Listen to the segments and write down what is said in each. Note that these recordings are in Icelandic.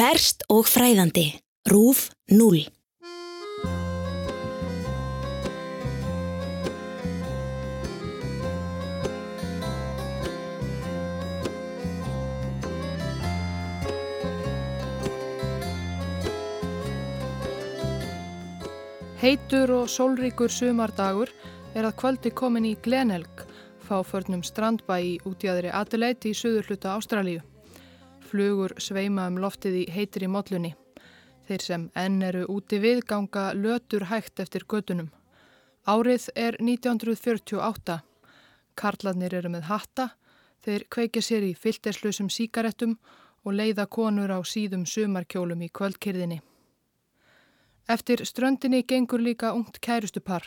Ferst og fræðandi. Rúf 0. Heitur og sólríkur sumardagur er að kvöldi komin í Glenelg, fáförnum strandbæ í útjæðri Adelaide í söður hluta Ástralíu. Flugur sveima um loftið í heitir í mollunni. Þeir sem enn eru úti við ganga lötur hægt eftir gödunum. Árið er 1948. Karlarnir eru með hatta, þeir kveikja sér í filterslusum síkaretum og leiða konur á síðum sumarkjólum í kvöldkyrðinni. Eftir ströndinni gengur líka ungt kærustupar.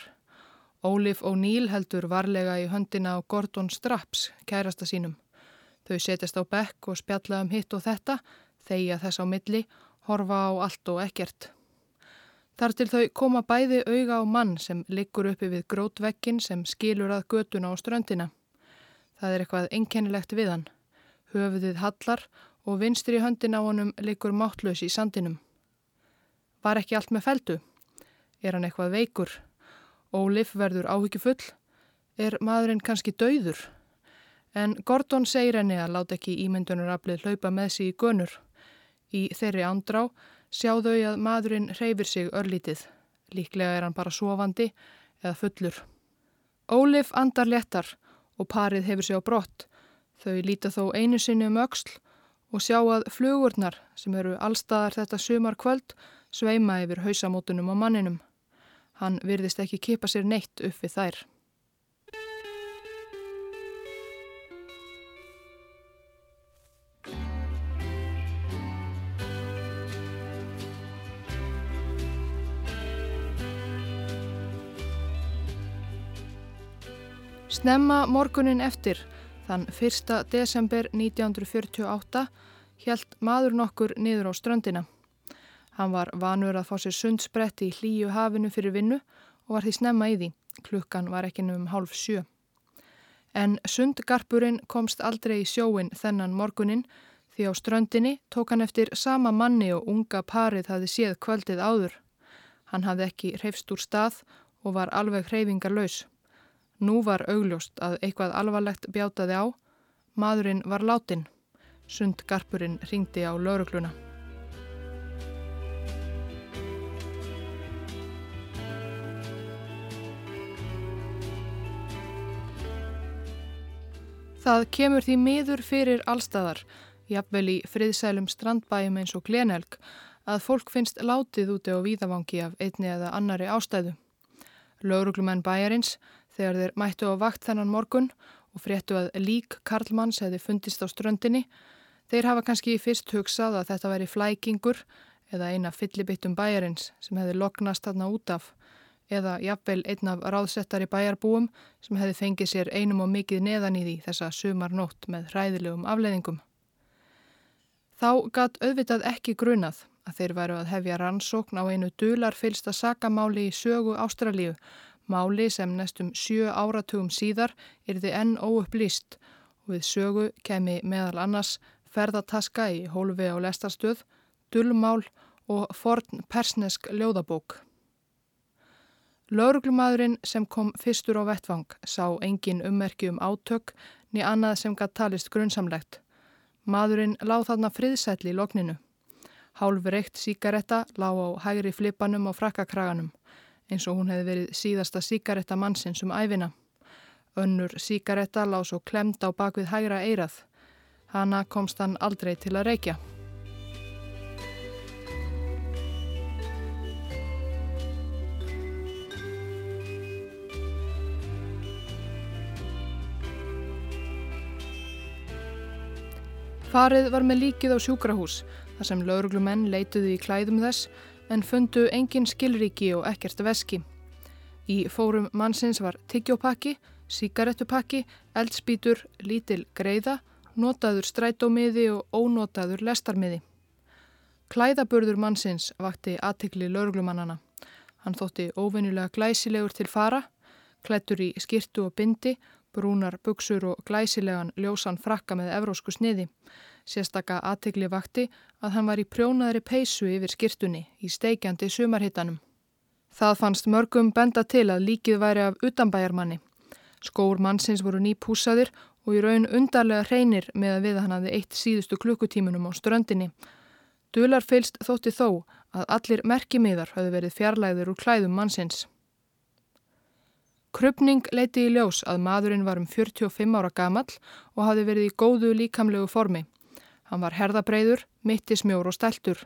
Ólif og Níl heldur varlega í höndina á Gordon Straps, kærasta sínum. Þau setjast á bekk og spjalla um hitt og þetta, þeia þess á milli, horfa á allt og ekkert. Þar til þau koma bæði auga á mann sem liggur uppi við grótvekkin sem skilur að götuna á ströndina. Það er eitthvað einkennilegt við hann. Höfuðið hallar og vinstri höndin á honum liggur máttlaus í sandinum. Var ekki allt með feldu? Er hann eitthvað veikur? Ólif verður áhyggjufull? Er maðurinn kannski dauður? En Gordon segir henni að láta ekki ímyndunaraflið hlaupa með sig í gönur. Í þeirri andrá sjá þau að maðurinn reyfir sig örlítið. Líklega er hann bara sofandi eða fullur. Ólif andar léttar og parið hefur sig á brott. Þau líta þó einu sinni um öxl og sjá að flugurnar sem eru allstaðar þetta sumar kvöld sveima yfir hausamótunum á manninum. Hann virðist ekki kipa sér neitt upp við þær. Snemma morgunin eftir, þann 1. desember 1948, hjælt maður nokkur niður á ströndina. Hann var vanur að fá sér sundsbretti í hlýju hafinu fyrir vinnu og var því snemma í því. Klukkan var ekki um hálf sjö. En sundgarpurinn komst aldrei í sjóin þennan morgunin því á ströndinni tók hann eftir sama manni og unga parið hafi séð kvöldið áður. Hann hafði ekki hreyfst úr stað og var alveg hreyfingar laus. Nú var augljóst að eitthvað alvarlegt bjátaði á. Maðurinn var látin. Sundgarpurinn ringdi á laurugluna. Það kemur því miður fyrir allstæðar, jafnvel í friðsælum strandbæjum eins og Glenelg, að fólk finnst látið úti á víðavangi af einni eða annari ástæðu. Lauruglumenn bæjarins, þegar þeir mættu á vakt þennan morgun og fréttu að lík Karlmanns hefði fundist á ströndinni, þeir hafa kannski fyrst hugsað að þetta væri flækingur eða eina fyllibittum bæjarins sem hefði loknast þarna út af, eða jafnvel einn af ráðsettari bæjarbúum sem hefði fengið sér einum og mikið neðan í því þessa sumarnótt með hræðilegum afleiðingum. Þá gatt auðvitað ekki grunað að þeir væru að hefja rannsókn á einu dular fylsta sakamáli í sögu Ástralíu, máli sem nestum sjö áratugum síðar þið enn óupplýst og við sögu kemi meðal annars ferðataska í hólfi á lestarstöð, dullmál og forn persnesk ljóðabók. Lauruglumadurinn sem kom fyrstur á vettvang sá engin ummerki um átök ni annað sem gætt talist grunnsamlegt. Madurinn láð þarna friðsætli í lokninu. Hálf reykt síkaretta lág á hægri flipanum á frakkakraganum eins og hún hefði verið síðasta síkaretta mannsins um æfina. Önnur síkaretta lág svo klemt á bakvið hægra eirað. Hanna komst hann aldrei til að reykja. Farið var með líkið á sjúkrahús þar sem lauruglumenn leituðu í klæðum þess en fundu engin skilríki og ekkert veski. Í fórum mannsins var tyggjópakki, síkarettupakki, eldspítur, lítil greiða, notaður strætómiði og ónotaður lestarmiði. Klæðaburður mannsins vakti aðtikli lauruglumannana. Hann þótti óvinnulega glæsilegur til fara, klættur í skirtu og bindi brúnar buksur og glæsilegan ljósan frakka með evrósku sniði. Sérstaka aðtegli vakti að hann var í prjónaðri peysu yfir skirtunni í steikjandi sumarhittanum. Það fannst mörgum benda til að líkið væri af utanbæjarmanni. Skór mannsins voru nýpúsaðir og í raun undarlega hreinir með að við hann hafði eitt síðustu klukkutímunum á ströndinni. Dular fylst þótti þó að allir merkimiðar hafði verið fjarlæður úr klæðum mannsins. Krupning leiti í ljós að maðurinn var um 45 ára gamall og hafði verið í góðu líkamlegu formi. Hann var herðabreiður, mittismjór og stæltur.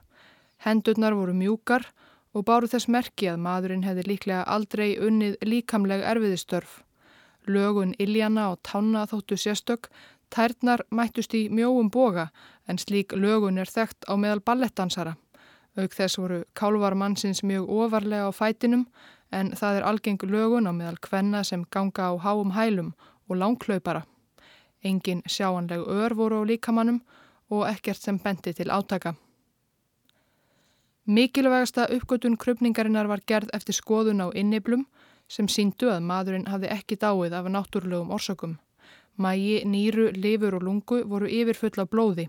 Hendurnar voru mjúkar og báru þess merki að maðurinn hefði líklega aldrei unnið líkamleg erfiðistörf. Lögun Iljana og Tána þóttu sérstök, tærnar mættust í mjóum boga en slík lögun er þekkt á meðal ballettansara. Auk þess voru kálvarmannsins mjög ofarlega á fætinum en það er algeng lögun á meðal kvenna sem ganga á háum hælum og langklaupara. Engin sjáanleg ör voru á líkamannum og ekkert sem bendi til átaka. Mikilvægasta uppgötun krupningarinnar var gerð eftir skoðun á inniblum sem síndu að maðurinn hafði ekki dáið af náttúrulegum orsökum. Mægi, nýru, lifur og lungu voru yfirfull af blóði.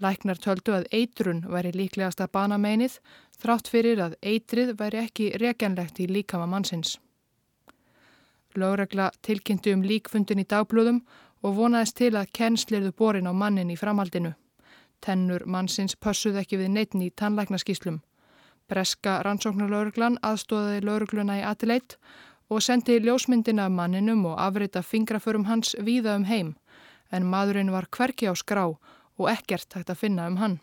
Læknar töldu að eitrun væri líklegast að bana meinið þrátt fyrir að eitrið væri ekki rekenlegt í líkama mannsins. Lögregla tilkynntu um líkfundin í dagblöðum og vonaðist til að kennslirðu borin á mannin í framhaldinu. Tennur mannsins pössuð ekki við neittn í tannlæknaskíslum. Breska rannsóknarlauruglan aðstóðaði laurugluna í Atileit og sendi ljósmyndina af manninum og afrita fingraförum hans víða um heim en maðurinn var hverki á skrá og ekkert hægt að finna um hann.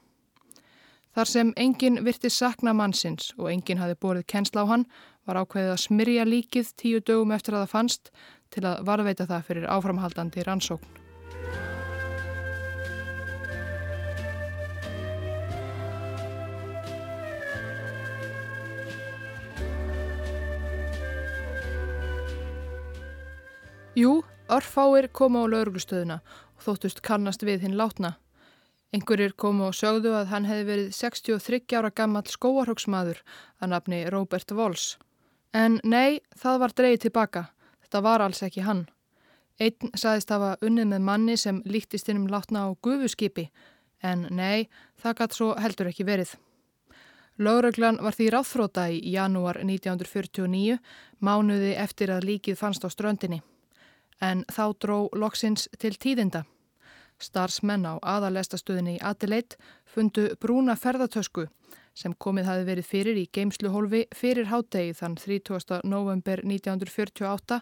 Þar sem enginn virti sakna mannsins og enginn hafi borið kennsla á hann var ákveðið að smyrja líkið tíu dögum eftir að það fannst til að varveita það fyrir áframhaldandi rannsókn. Jú, örfáir koma á lauruglustöðuna og þóttust kannast við hinn látna. Einhverjir komu og sögðu að hann hefði verið 63 ára gammal skóarhóksmaður að nafni Robert Walls. En nei, það var dreyið tilbaka. Þetta var alls ekki hann. Einn saðist hafa unnið með manni sem líktist innum látna á gufuskipi. En nei, það gætt svo heldur ekki verið. Láreglan var því ráðfróta í janúar 1949, mánuði eftir að líkið fannst á ströndinni. En þá dró loksins til tíðinda. Starsmenn á aðalestastöðinni í Adelaide fundu brúna ferðartösku sem komið hafi verið fyrir í geimsluhólfi fyrir hádegi þann 30. november 1948,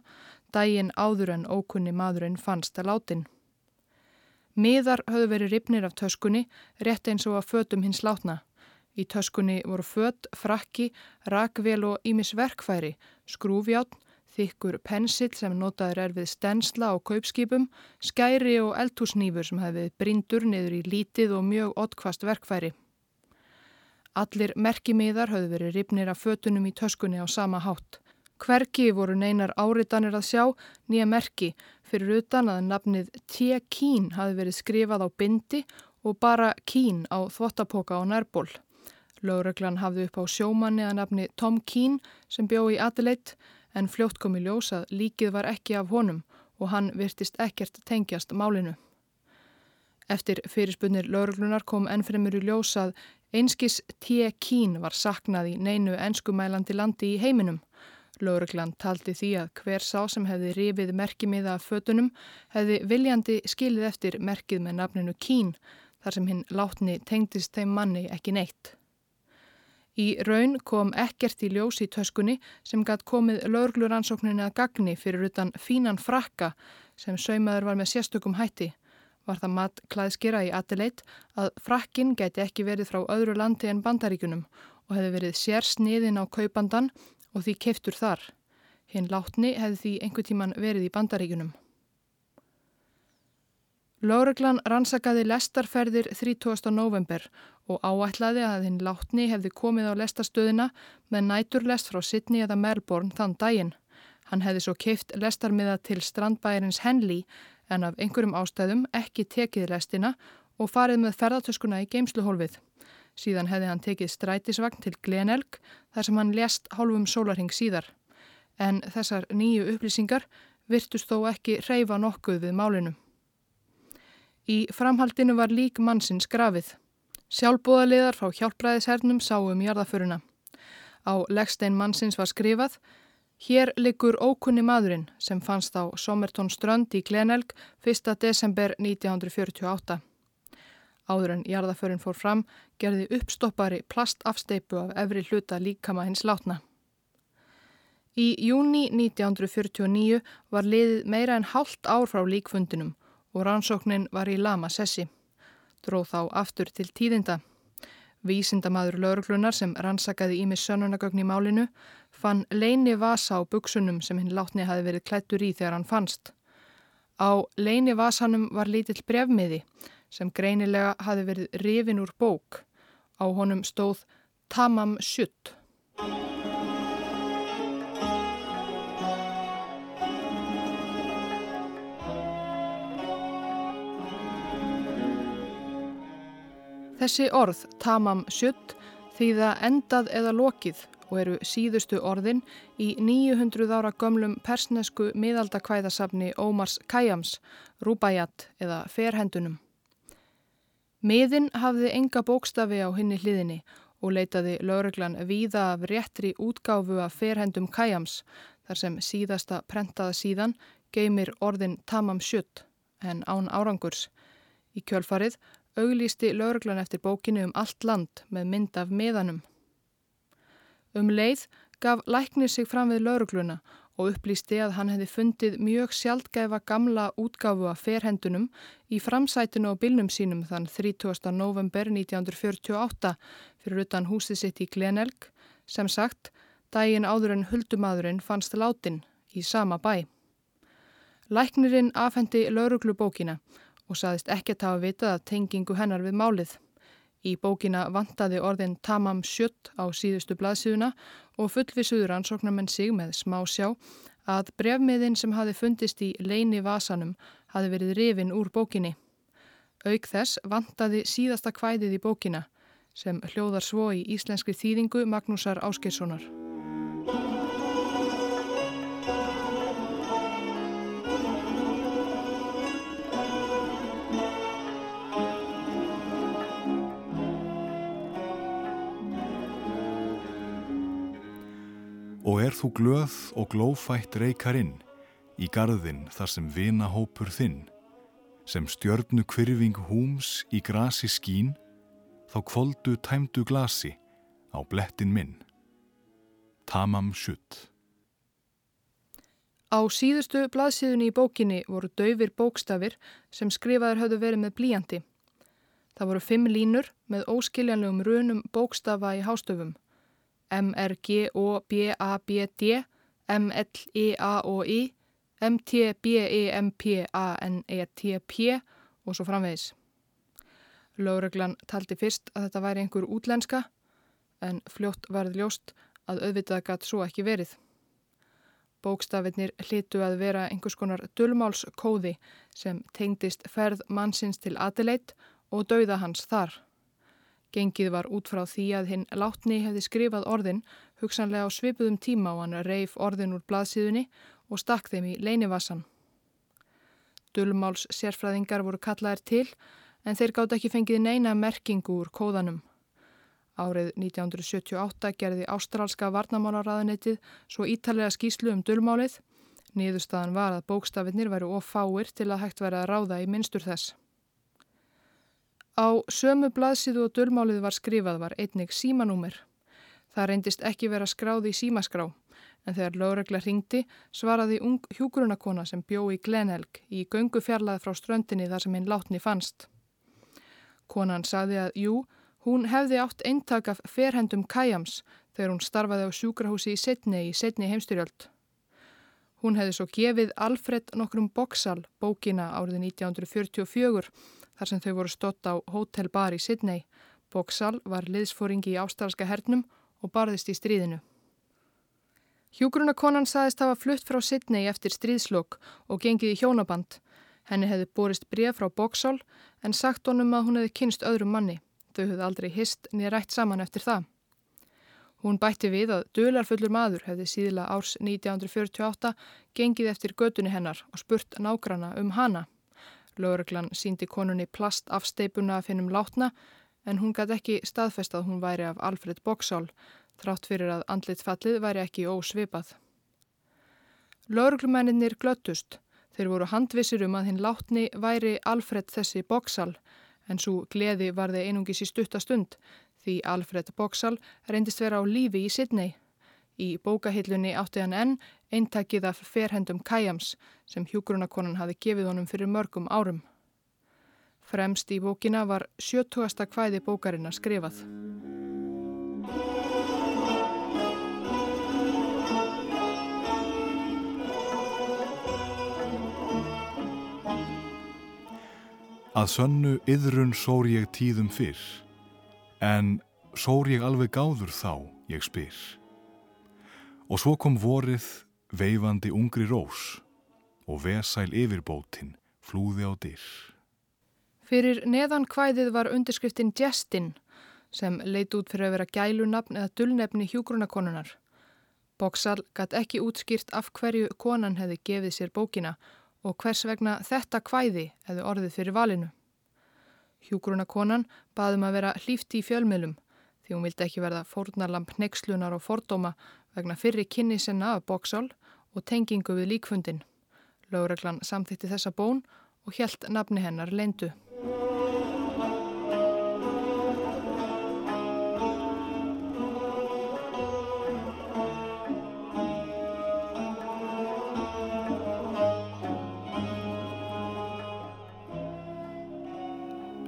daginn áður en ókunni maðurinn fannst að látin. Miðar höfðu verið ripnir af töskunni, rétt eins og að fötum hins látna. Í töskunni voru fött, frakki, rakvél og ímis verkfæri, skrúfjátn, þykkur pensill sem notaður er við stensla og kaupskipum, skæri og eldhúsnýfur sem hefði brindur niður í lítið og mjög oddkvast verkfæri. Allir merkimiðar höfðu verið ripnir af fötunum í töskunni á sama hátt. Hverki voru neinar áritanir að sjá nýja merki fyrir utan að nafnið T. Kín hafi verið skrifað á bindi og bara Kín á þvottapoka á nærból. Lögreglan hafði upp á sjómanni að nafni Tom Kín sem bjó í Adelaide en fljótt kom í ljós að líkið var ekki af honum og hann virtist ekkert tengjast málinu. Eftir fyrirspunnir lauruglunar kom ennfremur í ljós að einskis T. Kín var saknað í neinu enskumælandi landi í heiminum. Lauruglan taldi því að hver sá sem hefði rifið merkimiða af fötunum hefði viljandi skilið eftir merkið með nafninu Kín þar sem hinn látni tengdist þeim manni ekki neitt. Í raun kom ekkert í ljós í töskunni sem gætt komið laugluransókninni að gagni fyrir utan fínan frakka sem saumaður var með sérstökum hætti. Var það mat klæðskera í Adelaide að frakkin gæti ekki verið frá öðru landi en bandaríkunum og hefði verið sérsniðin á kaupandan og því keftur þar. Hinn látni hefði því einhver tíman verið í bandaríkunum. Lóreglan rannsakaði lestarferðir 30. november og áætlaði að hinn látni hefði komið á lestastöðina með næturlest frá Sydney eða Melbourne þann daginn. Hann hefði svo keift lestarmiða til strandbæjarins Henley en af einhverjum ástæðum ekki tekið lestina og farið með ferðartöskuna í geimsluhólfið. Síðan hefði hann tekið strætisvagn til Glenelg þar sem hann lest hálfum sólarhing síðar. En þessar nýju upplýsingar virtust þó ekki reyfa nokkuð við málinu. Í framhaldinu var lík mannsins grafið. Sjálfbúðaliðar frá hjálpræðishernum sáum jarðaföruna. Á leggstein mannsins var skrifað Hér liggur ókunni maðurinn sem fannst á Somerton strönd í Glenelg 1. desember 1948. Áður en jarðaförin fór fram gerði uppstoppari plastafsteipu af efri hluta líkama hins látna. Í júni 1949 var liðið meira en hálft ár frá líkfundinum og rannsóknin var í lama sessi. Dróð þá aftur til tíðinda. Vísindamadur lauruglunar sem rannsakaði ími sönunagögn í málinu fann leini vasa á buksunum sem hinn látni hafi verið klættur í þegar hann fannst. Á leini vasanum var lítill brefmiði sem greinilega hafi verið rifin úr bók. Á honum stóð Tamam Sjutt. Þessi orð, tamam sjutt, þýða endað eða lokið og eru síðustu orðin í 900 ára gömlum persnesku miðaldakvæðasafni Ómars Kajams, Rúbajat eða Ferhendunum. Miðin hafði enga bókstafi á hinni hliðinni og leitaði lauruglan víða af réttri útgáfu af Ferhendum Kajams þar sem síðasta prentaða síðan geymir orðin tamam sjutt en án árangurs. Í kjölfarið auglýsti lauruglan eftir bókinu um allt land með mynd af meðanum. Um leið gaf læknir sig fram við laurugluna og upplýsti að hann hefði fundið mjög sjaldgæfa gamla útgáfu af ferhendunum í framsætinu og bilnum sínum þann 30. november 1948 fyrir utan húsið sitt í Glenelg sem sagt daginn áður en huldumadurinn fannst látin í sama bæ. Læknirinn afhendi lauruglubókina og saðist ekkert hafa vitað af tengingu hennar við málið. Í bókina vantaði orðin Tamam Sjutt á síðustu blaðsíðuna og fullvisuður ansóknarmenn sig með smá sjá að brefmiðin sem hafi fundist í leini vasanum hafi verið rifin úr bókinni. Auk þess vantaði síðasta kvæðið í bókina sem hljóðar svo í íslenskri þýðingu Magnúsar Áskeirssonar. Er þú glöð og glófætt reikarinn í gardinn þar sem vina hópur þinn, sem stjörnu kvirfing húms í grasi skín, þá kvöldu tæmdu glasi á blettin minn. Tamam sjutt. Á síðustu blaðsíðunni í bókinni voru döfir bókstafir sem skrifaður höfðu verið með blíjandi. Það voru fimm línur með óskiljanlegum runum bókstafa í hástöfum. M-R-G-O-B-A-B-D, M-L-E-A-O-I, M-T-B-E-M-P-A-N-E-T-P og svo framvegis. Láreglan taldi fyrst að þetta væri einhver útlenska en fljótt varð ljóst að auðvitað gætt svo ekki verið. Bókstafinnir hlitu að vera einhvers konar dullmálskóði sem tengdist ferð mannsins til Adelaide og dauða hans þar. Gengið var út frá því að hinn látni hefði skrifað orðin hugsanlega á svipuðum tíma á hann reif orðin úr blaðsíðunni og stakk þeim í leinivassan. Dullmáls sérfræðingar voru kallaðir til en þeir gátt ekki fengið neina merkingu úr kóðanum. Árið 1978 gerði ástrálska varnamálaráðanettið svo ítalega skýslu um dullmálið. Niðurstaðan var að bókstafinnir væru ofáir til að hægt væri að ráða í minnstur þess. Á sömu blaðsíðu og dölmálið var skrifað var einnig símanúmer. Það reyndist ekki vera skráði í símaskrá en þegar lögregla ringdi svaraði ung hjúgrunakona sem bjó í Glenelg í göngu fjarlæð frá ströndinni þar sem hinn látni fannst. Konan sagði að jú, hún hefði átt eintak af ferhendum Kajams þegar hún starfaði á sjúkrahúsi í Setni í Setni heimstyrjöld. Hún hefði svo gefið Alfred nokkrum boksal bókina árið 1944 þar sem þau voru stott á Hotel Bar í Sydney. Boksal var liðsfóringi í ástralska hernum og barðist í stríðinu. Hjúgrunakonan saðist hafa flutt frá Sydney eftir stríðslokk og gengið í hjónaband. Henni hefði borist bref frá Boksal en sagt honum að hún hefði kynst öðrum manni. Þau hefði aldrei hist niður rætt saman eftir það. Hún bætti við að dölarfullur maður hefði síðla árs 1948 gengið eftir gödunni hennar og spurt nágrana um hana. Lögreglan síndi konunni plast afsteipuna að finnum látna en hún gæti ekki staðfest að hún væri af Alfred Boksál, þrátt fyrir að andlit fallið væri ekki ósvipað. Lögreglumenninir glöttust. Þeir voru handvisir um að hinn látni væri Alfred þessi Boksál, en svo gleði var þeir einungis í stuttastund því Alfred Boksál reyndist vera á lífi í Sidney. Í bókahillunni átti hann enn eintakið af ferhendum Kajams sem hjúgrunakonan hafi gefið honum fyrir mörgum árum. Fremst í bókina var sjötugasta kvæði bókarinn að skrifað. Að sönnu yðrun sór ég tíðum fyrr, en sór ég alveg gáður þá, ég spyr. Og svo kom vorið veifandi ungri rós og vesæl yfirbótin flúði á dyr. Fyrir neðan kvæðið var undirskriftin Jestin sem leit út fyrir að vera gælunafn eða dullnefni hjúgrunakonunar. Boksal gætt ekki útskýrt af hverju konan hefði gefið sér bókina og hvers vegna þetta kvæði hefði orðið fyrir valinu. Hjúgrunakonan baðum að vera hlýfti í fjölmiðlum því hún vildi ekki verða fórnarlamp nexlunar og fordóma vegna fyrri kynni sinna af Boksál og tengingu við líkfundin. Láreglan samþýtti þessa bón og helt nafni hennar leindu.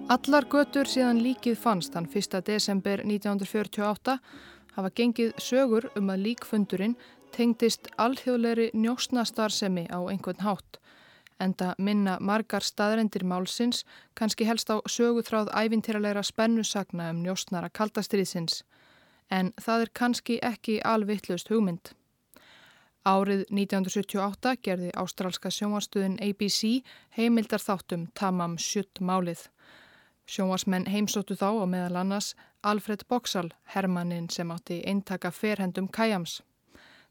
Allar götur síðan líkið fannst hann 1. desember 1948 hafa gengið sögur um að líkfundurinn tengdist alþjóðleiri njósnastarsemi á einhvern hátt. Enda minna margar staðrendir málsins kannski helst á söguþráð ævintýralegra spennusagna um njósnara kaldastriðsins. En það er kannski ekki alvittlust hugmynd. Árið 1978 gerði ástrálska sjónvarsstuðin ABC heimildar þáttum Tamam Sjutt málið. Sjónvarsmenn heimsóttu þá og meðal annars Alfred Boksal, hermannin sem átti eintaka ferhendum Kajams.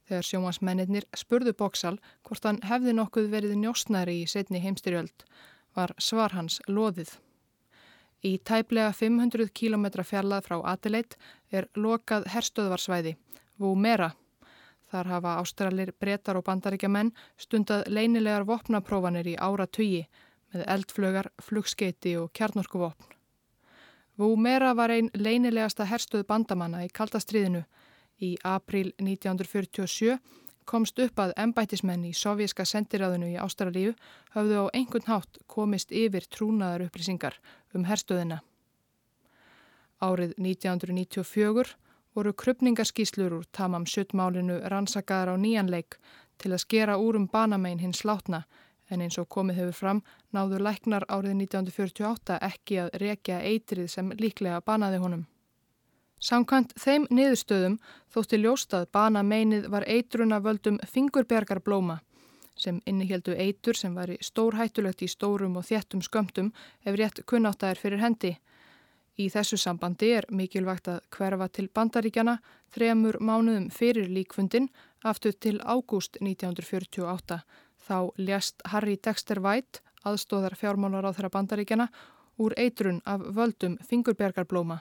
Þegar sjónvarsmennir spurðu Boksal hvort hann hefði nokkuð verið njósnari í setni heimstyrjöld var svar hans loðið. Í tæplega 500 km fjallað frá Adelaide er lokað herstöðvarsvæði, Vúmera. Þar hafa ástralir, brettar og bandaríkja stundað leinilegar vopnaprófanir í ára tugi með eldflögar, flugskeiti og kjarnorkuvopn. Vúmera var einn leinilegasta herstöð bandamanna í kaldastriðinu. Í april 1947 komst upp að embætismenn í sovjíska sendiræðinu í Ástralíu hafðu á einhvern hátt komist yfir trúnaðar upplýsingar um herstöðina. Árið 1994 voru krupningaskíslur úr tamam sjuttmálinu rannsakaðar á nýjanleik til að skera úr um banamein hins látna en eins og komið hefur fram náðu læknar árið 1948 ekki að rekja eitrið sem líklega banaði honum. Samkvæmt þeim niðurstöðum þótti ljóstað bana meinið var eitruna völdum fingurbjargarblóma sem innihjeldu eitur sem var í stór hættulegt í stórum og þjettum skömmtum ef rétt kunnáttaðir fyrir hendi. Í þessu sambandi er mikilvægt að hverfa til bandaríkjana þremur mánuðum fyrir líkfundin aftur til ágúst 1948 Þá ljast Harry Dexter White, aðstóðar fjármálar á þeirra bandaríkjana, úr eitrun af völdum fingurbjargarblóma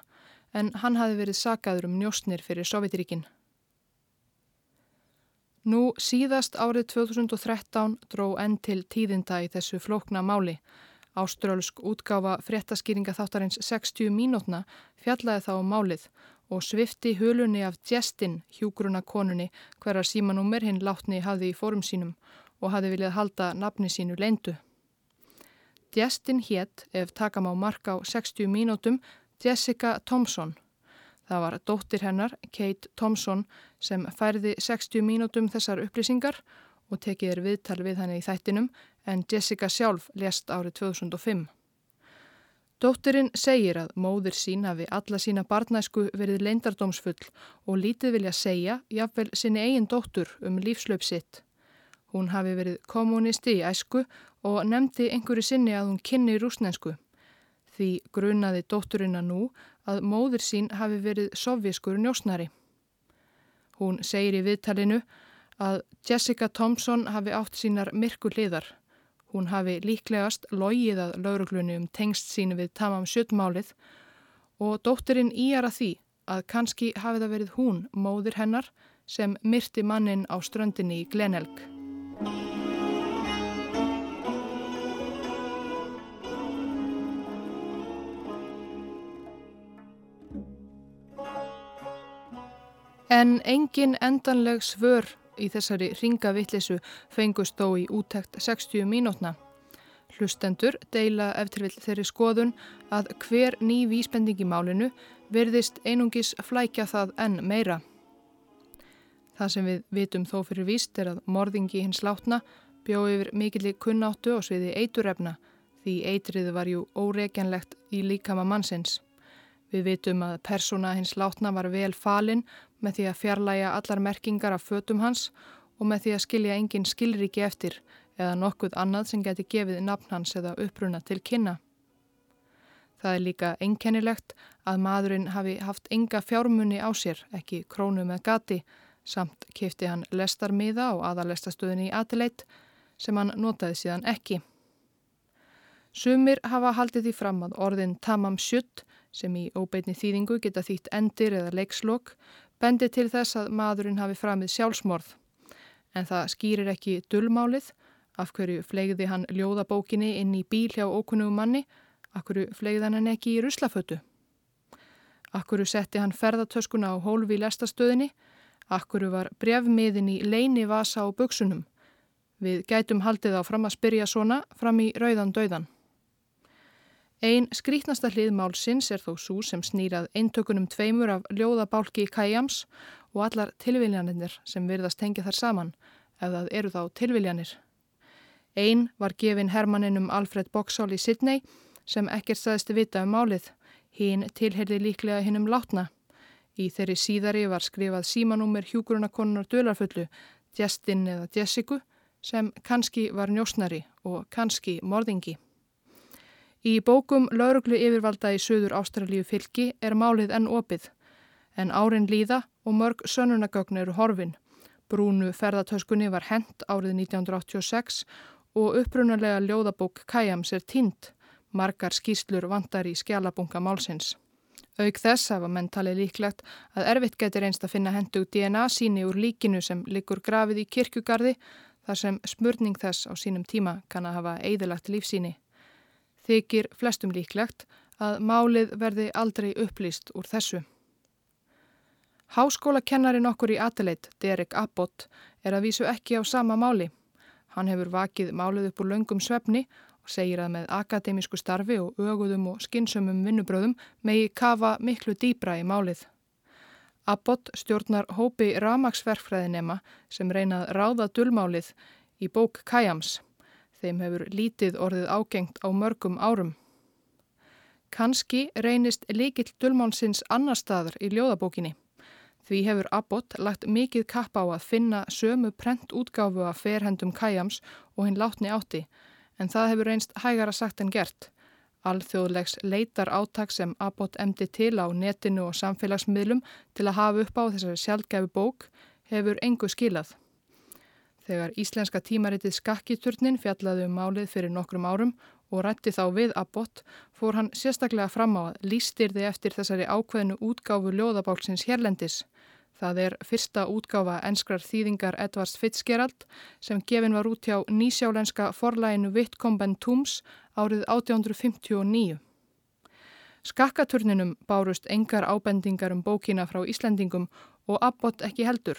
en hann hafi verið sakaður um njóstnir fyrir Sovjetiríkin. Nú síðast árið 2013 dró enn til tíðinda í þessu flókna máli. Áströlsk útgáfa fréttaskýringa þáttarins 60 mínútna fjallaði þá um málið og svifti hulunni af Jestin, hjúgruna konunni, hverjar símanúmer hinn látni hafði í fórum sínum og hafi viljað halda nafni sínu leindu. Justin hétt, ef takam á marka á 60 mínútum, Jessica Thompson. Það var dóttir hennar, Kate Thompson, sem færði 60 mínútum þessar upplýsingar og tekið er viðtal við henni í þættinum en Jessica sjálf lest árið 2005. Dóttirinn segir að móðir sín hafi alla sína barnæsku verið leindardómsfull og lítið vilja segja, jáfnvel sinni eigin dóttur um lífslaup sitt. Hún hafi verið kommunisti í æsku og nefndi einhverju sinni að hún kynni rúsnensku. Því grunaði dótturina nú að móður sín hafi verið sovjískur njósnari. Hún segir í viðtalinu að Jessica Thompson hafi átt sínar myrku hliðar. Hún hafi líklegast logið að lauruglunni um tengst sínu við tamam sjöttmálið og dóttirinn íjar að því að kannski hafi það verið hún, móðir hennar, sem myrti mannin á ströndinni í Glenelg. En engin endanleg svör í þessari ringavittlisu fengust þó í útækt 60 mínútna. Hlustendur deila eftir vill þeirri skoðun að hver ný vísbending í málinu verðist einungis flækja það enn meira. Það sem við vitum þó fyrir víst er að morðingi hins látna bjóð yfir mikilli kunnáttu og sviði eiturefna því eitrið var jú óreikjanlegt í líkama mannsins. Við vitum að persóna hins látna var vel falinn með því að fjarlæga allar merkingar af fötum hans og með því að skilja engin skilriki eftir eða nokkuð annað sem geti gefið nafn hans eða uppruna til kynna. Það er líka einkennilegt að maðurinn hafi haft enga fjármunni á sér, ekki krónu með gati, samt kefti hann lestarmiða á aðalestastöðinni í Atileit sem hann notaði síðan ekki. Sumir hafa haldið því fram að orðin tamam sjutt, sem í óbeitni þýðingu geta þýtt endir eða leikslokk, bendi til þess að maðurinn hafi framið sjálfsmorð. En það skýrir ekki dullmálið, af hverju flegði hann ljóðabókinni inn í bíl hjá ókunnugum manni, af hverju flegði hann ekki í ruslafötu. Af hverju setti hann ferðartöskuna á hólfi í lestastöðinni, hverju var brefmiðin í leini vasa á buksunum. Við gætum haldið á fram að spyrja svona fram í rauðan döiðan. Einn skrítnasta hlið málsins er þó svo sem snýrað eintökunum tveimur af ljóðabálki Kajams og allar tilviljanir sem virðast tengja þar saman, ef það eru þá tilviljanir. Einn var gefin Hermanninum Alfred Boxall í Sydney sem ekkert staðist vita um málið, hinn tilherði líklega hinnum látna. Í þeirri síðari var skrifað símanúmer hjúkurunakonunar dölarfullu, Justin eða Jessica, sem kannski var njósnari og kannski morðingi. Í bókum lauruglu yfirvalda í Suður Ástralíu fylki er málið enn opið, en árin líða og mörg sönunagögn eru horfin. Brúnu ferðartöskunni var hent árið 1986 og upprunarlega ljóðabók Kajams er tínt, margar skýslur vandar í skjálabunga málsins. Auk þess hafa menn talið líklegt að erfitt getur einst að finna hendu DNA síni úr líkinu sem likur grafið í kirkjugarði þar sem smörning þess á sínum tíma kann að hafa eidilagt lífsíni þykir flestum líklegt að málið verði aldrei upplýst úr þessu. Háskólakennarin okkur í Adelaide, Derek Abbott, er að vísu ekki á sama máli. Hann hefur vakið málið upp úr laungum svefni og segir að með akademísku starfi og öguðum og skinsumum vinnubröðum megi kafa miklu dýbra í málið. Abbott stjórnar hópi ramagsverkfræðinema sem reynað ráða dullmálið í bók Kajams. Þeim hefur lítið orðið ágengt á mörgum árum. Kanski reynist líkill dulmánsins annar staðar í ljóðabókinni. Því hefur Abbott lagt mikið kapp á að finna sömu prent útgáfu af ferhendum kæjams og hinn látni átti, en það hefur reynst hægara sagt en gert. Alþjóðlegs leitar áttak sem Abbott emdi til á netinu og samfélagsmiðlum til að hafa upp á þessari sjálfgæfi bók hefur engu skilað. Þegar íslenska tímaritið Skakkiturnin fjallaði um málið fyrir nokkrum árum og rætti þá við Abbott fór hann sérstaklega fram á að lístirði eftir þessari ákveðinu útgáfu ljóðabálsins hérlendis. Það er fyrsta útgáfa enskrar þýðingar Edvards Fitzgerald sem gefin var út hjá nýsjálenska forlæginu Wittkomben Tooms árið 1859. Skakkaturninum bárust engar ábendingar um bókina frá Íslandingum og Abbott ekki heldur.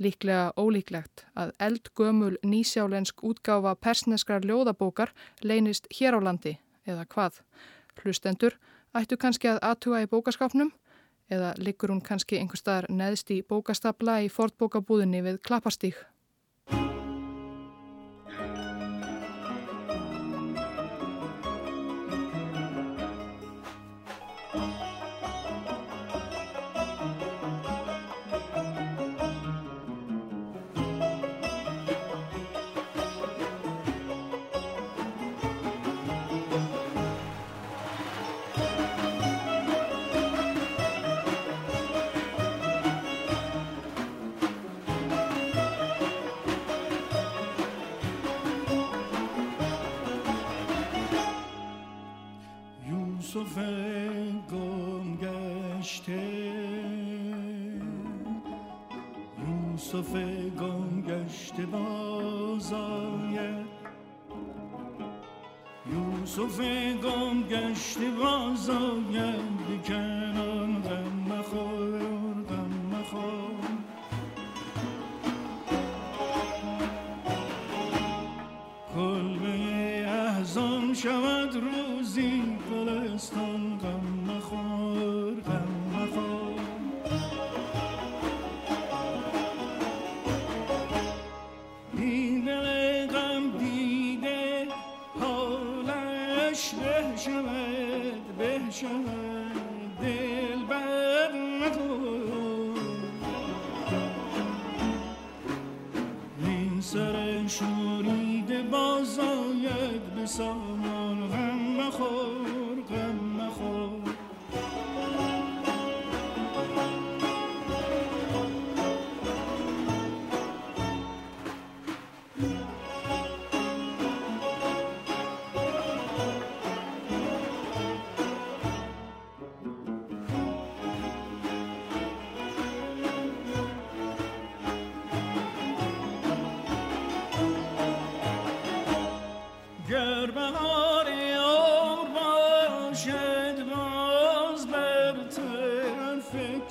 Líklega ólíklegt að eldgömul nýsjálensk útgáfa persneskrar ljóðabókar leynist hér á landi eða hvað. Hlustendur ættu kannski að aðtuga í bókaskapnum eða liggur hún kannski einhver staðar neðst í bókastabla í fortbókabúðinni við Klapparstík. گم گشته. یوسف گم گشته بازایه یوسف گم گشته بازایه بکنان حالش به شود به شود دل بر نکن. این سر شوریده باز آید به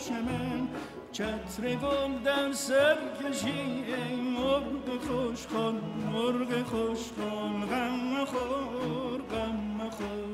فکر من چتر گل در سر کشی ای مرغ خوش کن مرغ خوش کن غم خور غم خور.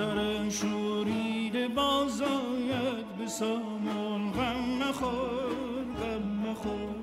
سر شورید بازاید به سامون غم نخور غم نخور.